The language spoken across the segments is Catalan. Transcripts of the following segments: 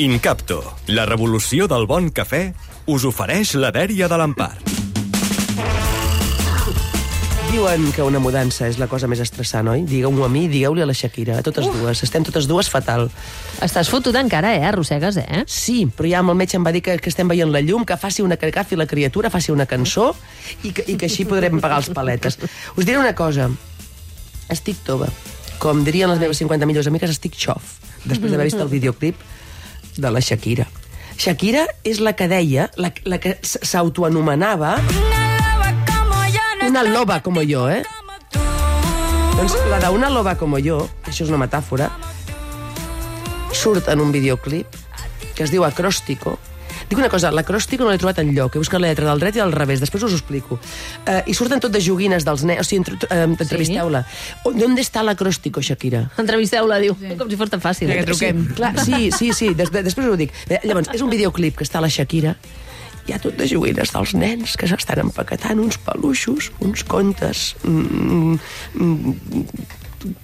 Incapto, la revolució del bon cafè, us ofereix la dèria de l'Empar. Diuen que una mudança és la cosa més estressant, oi? Digueu-m'ho a mi, digueu-li a la Shakira, a totes dues. Estem totes dues fatal. Estàs fotut encara, eh? Arrossegues, eh? Sí, però ja amb el metge em va dir que, que estem veient la llum, que faci una que agafi la criatura, faci una cançó i que, i que així podrem pagar els paletes. Us diré una cosa. Estic tova. Com dirien les meves 50 millors amigues, estic xof. Després d'haver vist el videoclip de la Shakira. Shakira és la que deia, la, la que s'autoanomenava una loba com jo, eh? Doncs la d'una loba com jo, això és una metàfora, surt en un videoclip que es diu Acróstico. Dic una cosa, l'acròstico no l'he trobat enlloc, he buscat la lletra del dret i del revés, després us ho explico. Uh, I surten tot de joguines dels nens, o sigui, entre, uh, entrevisteu-la. Sí? ¿Dónde está l'acròstico, Shakira? Entrevisteu-la, diu. Sí. Com si fos tan fàcil. Ja que truquem. Sí, clar, sí, sí, sí, des, després us ho dic. Bé, Llavors, és un videoclip que està la Shakira, hi ha tot de joguines dels nens que s'estan empaquetant uns peluixos, uns contes mm, mm,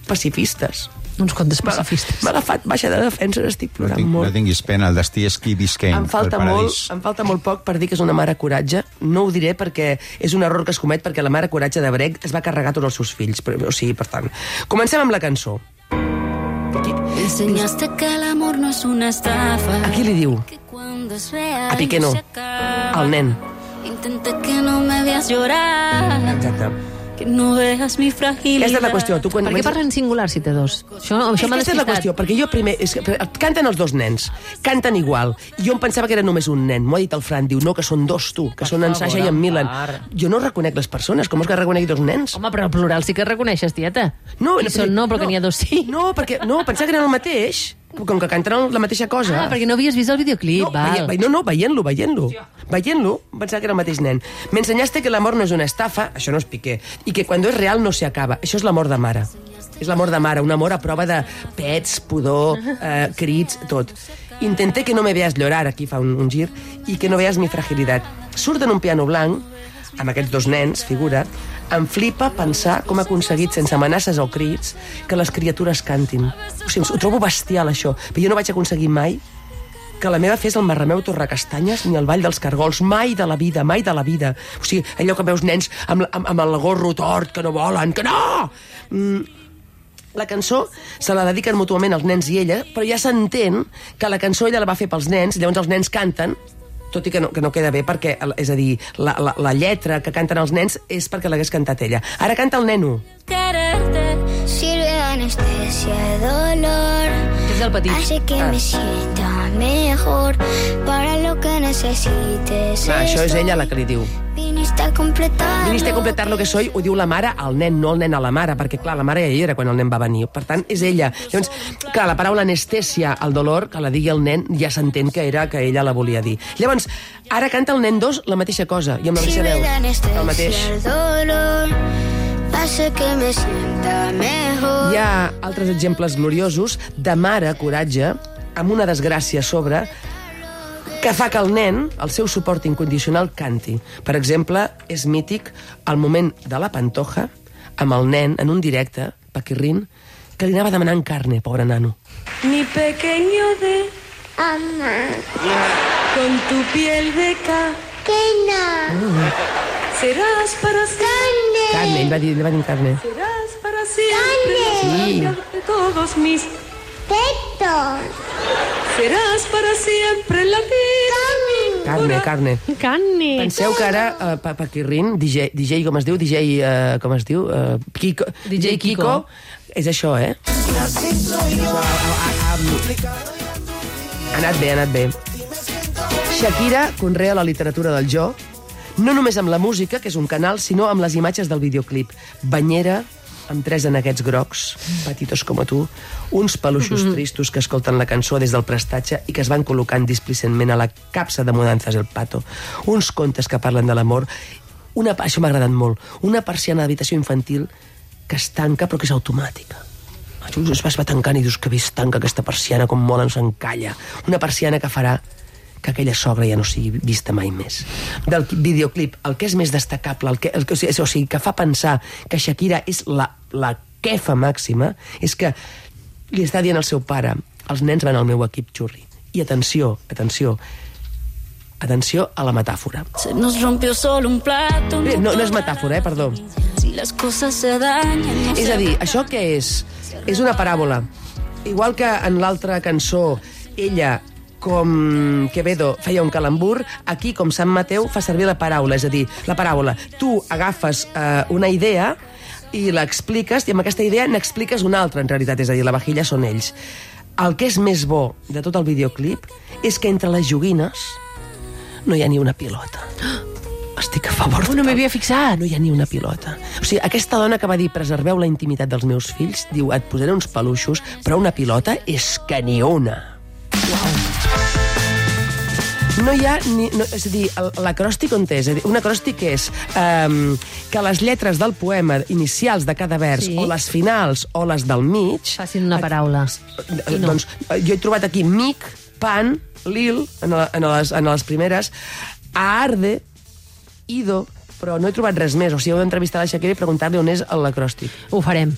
pacifistes. Uns contes pacifistes. m'ha agafat baixa de defensa, estic No, plorant tinc, no molt. tinguis pena, el destí és qui Biscayne, Em falta, molt, em falta molt poc per dir que és una mare coratge. No ho diré perquè és un error que es comet perquè la mare coratge de Brec es va carregar tots els seus fills. Però, o sigui, per tant, comencem amb la cançó. Aquí, Enseñaste que el amor no es una estafa. aquí li diu, A Piqué no, al nen. Intenté que no me veas llorar. Exacte. Que no veas mi fragilidad. Aquesta és la qüestió. Tu quan Per què parla en singular si té dos? Això, això m'ha Aquesta és la despistat. qüestió, perquè jo primer... És que, canten els dos nens, canten igual. I jo em pensava que era només un nen. M'ho ha dit el Fran, diu, no, que són dos, tu, que són en Sasha i en Milan. Jo no reconec les persones, com és que reconec dos nens? Home, però el plural sí que reconeixes, tieta. No, I són no, però que n'hi ha dos sí. No, perquè no, pensava que eren el mateix. Com que canten la mateixa cosa. Ah, perquè no havies vist el videoclip, No, val. no, no, veient-lo, veient-lo. Veient-lo, pensava que era el mateix nen. Me ensenyaste que l'amor no és una estafa, això no és piqué, i que quan és real no se acaba. Això és l'amor de mare. És l'amor de mare, un amor a prova de pets, pudor, eh, crits, tot. Intenté que no me veas llorar, aquí fa un, un gir, i que no veas mi fragilitat. Surt en un piano blanc, amb aquests dos nens, figura, em flipa pensar com ha aconseguit, sense amenaces o crits, que les criatures cantin. O sigui, ho trobo bestial, això. Però jo no vaig aconseguir mai que la meva fes el Marrameu Torrecastanyes ni el Ball dels Cargols. Mai de la vida, mai de la vida. O sigui, allò que veus nens amb, amb, amb el gorro tort, que no volen, que no! Mm, la cançó se la dediquen mútuament els nens i ella, però ja s'entén que la cançó ella la va fer pels nens, llavors els nens canten, tot i que no, que no queda bé perquè, és a dir, la, la, la lletra que canten els nens és perquè l'hagués cantat ella. Ara canta el neno. Quererte Sirve anestesia dolor. És el petit. Hace que Ah. me sienta mejor. Para lo que necesites. Clar, això és ella la que li diu. Viniste a completar. Viniste a completar lo que soy, ho diu la mare al nen, no el nen a la mare, perquè, clar, la mare ja hi era quan el nen va venir. Per tant, és ella. Llavors, clar, la paraula anestèsia al dolor, que la digui el nen, ja s'entén que era que ella la volia dir. Llavors, ara canta el nen 2 la mateixa cosa, i amb la mateixa veu. El mateix. el dolor. Hace que me sienta mejor. Hi ha altres exemples gloriosos de mare coratge amb una desgràcia a sobre que fa que el nen, el seu suport incondicional, canti. Per exemple, és mític el moment de la pantoja amb el nen en un directe, Paquirrin, que li anava demanant carne, pobre nano. Mi pequeño de con tu piel de ca serás para siempre Carne, ell va dir, va dir carne. serás para siempre Sí. la de todos mis serás para siempre la vida Carne, carne. Canni. Penseu que ara uh, pa Paquirrin, DJ, DJ com es diu, DJ, uh, com es diu? Uh, Kiko, DJ Kiko. és això, eh? Ha anat bé, ha anat bé. Shakira conrea la literatura del jo, no només amb la música, que és un canal, sinó amb les imatges del videoclip. Banyera, amb tres aneguets grocs, petitos com tu, uns peluixos tristos que escolten la cançó des del prestatge i que es van col·locant displicentment a la capsa de Mudanzas el Pato, uns contes que parlen de l'amor, una, això m'ha agradat molt, una persiana d'habitació infantil que es tanca però que és automàtica. Es va, es va tancant i dius que bé es tanca aquesta persiana, com molt ens encalla. Una persiana que farà que aquella sogra ja no sigui vista mai més. Del videoclip, el que és més destacable, el que, el que, o sigui, o sigui, que fa pensar que Shakira és la, la quefa màxima, és que li està dient al seu pare els nens van al meu equip xurri I atenció, atenció, atenció a la metàfora. Se nos rompió solo un plato. Bé, no, no és metàfora, eh, perdó. Si las cosas se dañan, no És a dir, això què és? És una paràbola. Igual que en l'altra cançó, ella com Quevedo feia un calambur, aquí, com Sant Mateu, fa servir la paraula, és a dir, la paràbola. Tu agafes eh, una idea i l'expliques, i amb aquesta idea n'expliques una altra, en realitat, és a dir, la vajilla són ells. El que és més bo de tot el videoclip és que entre les joguines no hi ha ni una pilota. Estic a favor. Oh, no m'hi havia fixat. No hi ha ni una pilota. O sigui, aquesta dona que va dir preserveu la intimitat dels meus fills, diu, et posaré uns peluixos, però una pilota és que ni una. No hi ha ni... No, és a dir, l'acròstic on? És a dir, un acròstic és um, que les lletres del poema inicials de cada vers, Sí. o les finals o les del mig... Facin una paraula. Eh, Doncs eh, jo he trobat aquí mic, pan, lil, en, la, en, les, en les primeres, arde, ido, però no he trobat res més. O sigui, heu d'entrevistar la Shakira i preguntar-li on és l'acròstic. Ho farem.